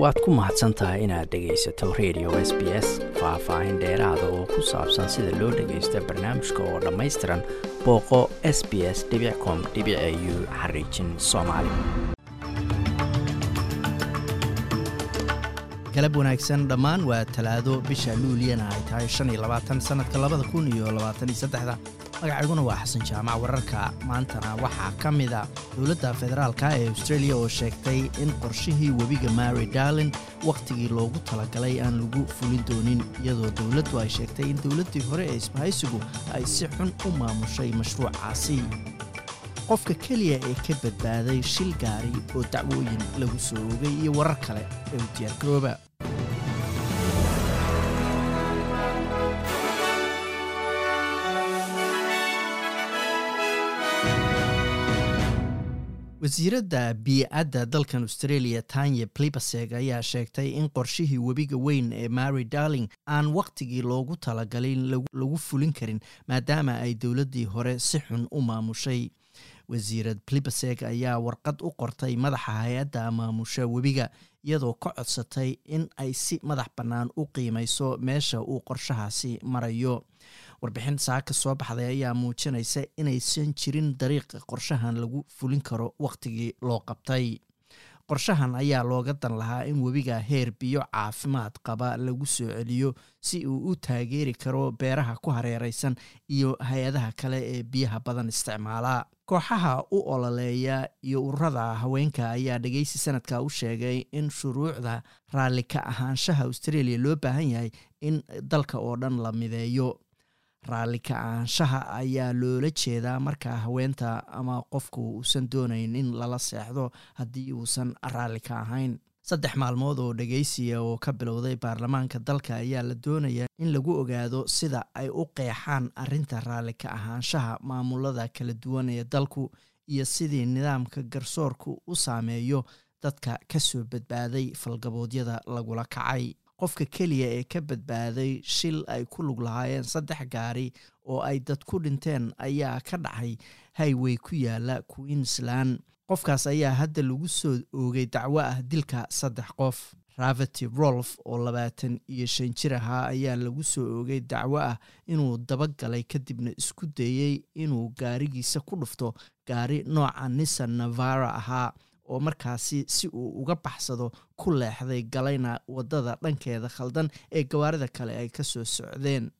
waad ku mahadsan tahay inaad dhegaysato radio s b s faah-faahin dheeraada oo ku saabsan sida loo dhagaysto barnaamijka oo dhammaystiran booqo s b s com u xariijin soomaali. Galab wanaagsan dhammaan waa talaado bisha luuliyana ay tahay shan iyo labaatan sannadka labada kun iyo labaatan iyo saddexda magacayguna waa xasan jaamac wararka. Maantana waxaa ka mida dowladda federaalka ee australia oo sheegtay in qorshihii webiga mary darlin wakhtigii loogu talagalay aan lagu fulin doonin iyadoo dowladdu ay sheegtay in dowladdii hore ee isbahaysigu ay si xun u maamushay mashruucaasi. Qofka keliya ee ka badbaaday shil gaari oo dacwooyin lagu soo ogay iyo warar kale ee u diyaargarooba wasiiradda bii-adda dalkan australia tanya plibaseg ayaa sheegtay in qorshihii webiga weyn ee mary darling aan wakhtigii loogu talagalin lagu fulin karin maadaama ay dowladdii hore si xun u maamushay. Wasiirad plibaseg ayaa warqad u qortay madaxa hay'adda maamusha webiga iyadoo ka codsatay in ay si madax bannaan u qiimayso meesha uu qorshahaasi marayo warbixin saaka soo baxday ayaa muujinaysa inaysan jirin dariiqa qorshahan lagu fulin karo wakhtigii loo qabtay. Qorshahan ayaa looga dan lahaa in webiga heer biyo caafimaad qaba lagu soo celiyo si uu u taageeri karo beeraha ku hareeraysan iyo hay'adaha kale ee biyaha badan isticmaala. Kooxaha u ololeeya iyo ururada haweenka ayaa dhegeysi sanadka u sheegay in shuruucda raalli ka ahaanshaha australia loo baahan yahay in dalka oo dhan la mideeyo raalli ka ahaanshaha ayaa loola jeedaa markaa haweenta ama qofku uusan doonayn in lala seexdo haddii uusan raalli ka ahayn. Saddex maalmood oo dhegeysiya oo ka bilowday baarlamaanka dalka ayaa la doonayaa in lagu ogaado sida ay u qeexaan arrinta raalli ka ahaanshaha maamulada kala duwan ee dalku iyo sidii nidaamka garsoorku u saameeyo dadka ka soo badbaaday falgaboodyada lagula kacay qofka keliya ee ka badbaaday shil ay ku lug lahaayeen saddex gaari oo ay dad ku dhinteen ayaa ka dhacay highway ku yaalla queensland. Qofkaas ayaa hadda lagu soo oogay dacwo ah dilka saddex qof. Ravety rolf oo labaatan iyo shan jir ahaa ayaa lagu soo oogay dacwo ah inuu dabagalay kadibna isku dayey inuu gaarigiisa ku dhufto gaari nooca nissan navara ahaa oo markaasi si uu uga baxsado ku leexday galayna waddada dhankeeda khaldan ee gawaarida kale ay ka soo socdeen.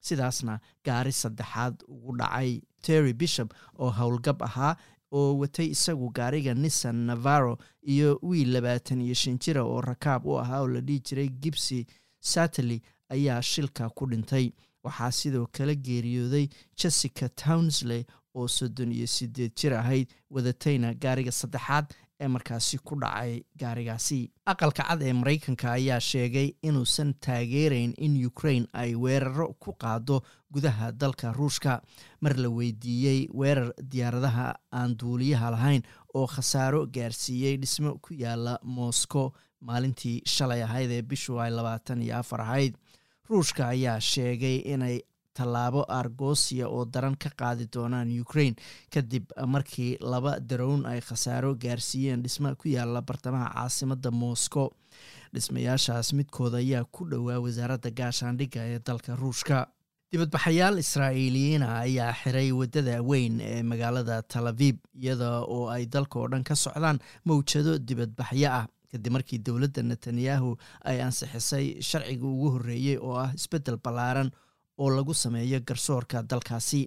Sidaasna gaari saddexaad ugu dhacay. Terry bishop oo howlgab ahaa oo watay isagu gaariga nissan navaro iyo wiil labaatan iyo shan jira oo rakaab u ahaa oo la dhihi jiray gibsy satterley ayaa shilka ku dhintay. Waxaa sidoo kale geeriyooday jessica townsley oo soddon iyo sideed jir ahayd wadatayna gaariga saddexaad ee markaasi ku dhacay gaarigaasi. Aqalka cad ee maraykanka ayaa sheegay inuusan taageerayn in ukraine ay weeraro ku qaado gudaha dalka ruushka. Mar la weydiiyey weerar diyaaradaha aan duuliyaha lahayn oo khasaaro gaarsiiyey dhismo ku yaalla moscow maalintii shalay ahayd ee bishu ay labaatan iyo afar ahayd. Ruushka ayaa sheegay inay tallaabo argosiya oo daran ka qaadi doonaan ukraine. Kadib markii laba darown ay khasaaro gaarsiiyeen dhisma ku yaalla bartamaha caasimadda moscow. Dhismayaashaas midkood ayaa ku dhowaa wasaaradda gaashaandhigga ee dalka ruushka. Dibadbaxayaal israa'iiliyiina ayaa xiray waddada weyn ee magaalada talabib iyada oo ay dalka oo dhan ka socdaan mawjado dibadbaxyo ah. Kadib markii dowladda netanyahu ay ansixisay sharciga ugu horreeyey oo ah isbeddel ballaaran oo lagu sameeyo garsoorka dalkaasi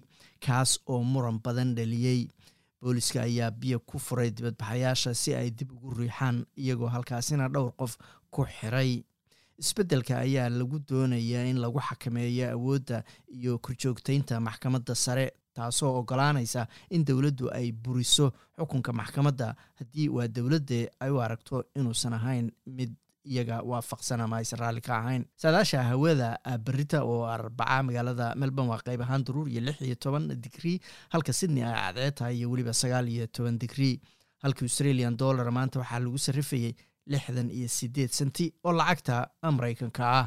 kaas oo muran badan dhaliyey booliska ayaa biyo ku furay dibadbaxayaasha si ay dib ugu riixaan iyagoo halkaasina dhowr qof ku xiray. Isbeddelka ayaa lagu doonayaa in lagu xakameeyo awoodda iyo korjoogtaynta maxkamadda sare taasoo ogolaanaysa in dowladdu ay buriso xukunka maxkamadda. Haddii waa dowladda ay u aragto inuusan ahayn mid iyaga waafaqsan ama aysan raalli ka ahayn. Saadaasha hawada berita oo arbaca magaalada melbourne waa qayb ahaan daruur iyo lix iyo toban digrii halka sydney ay cadceed tahay iyo weliba sagaal iyo toban digrii halka australian dollar maanta waxaa lagu sarrifayey lixdan iyo siddeed senti oo lacagta maraykanka ah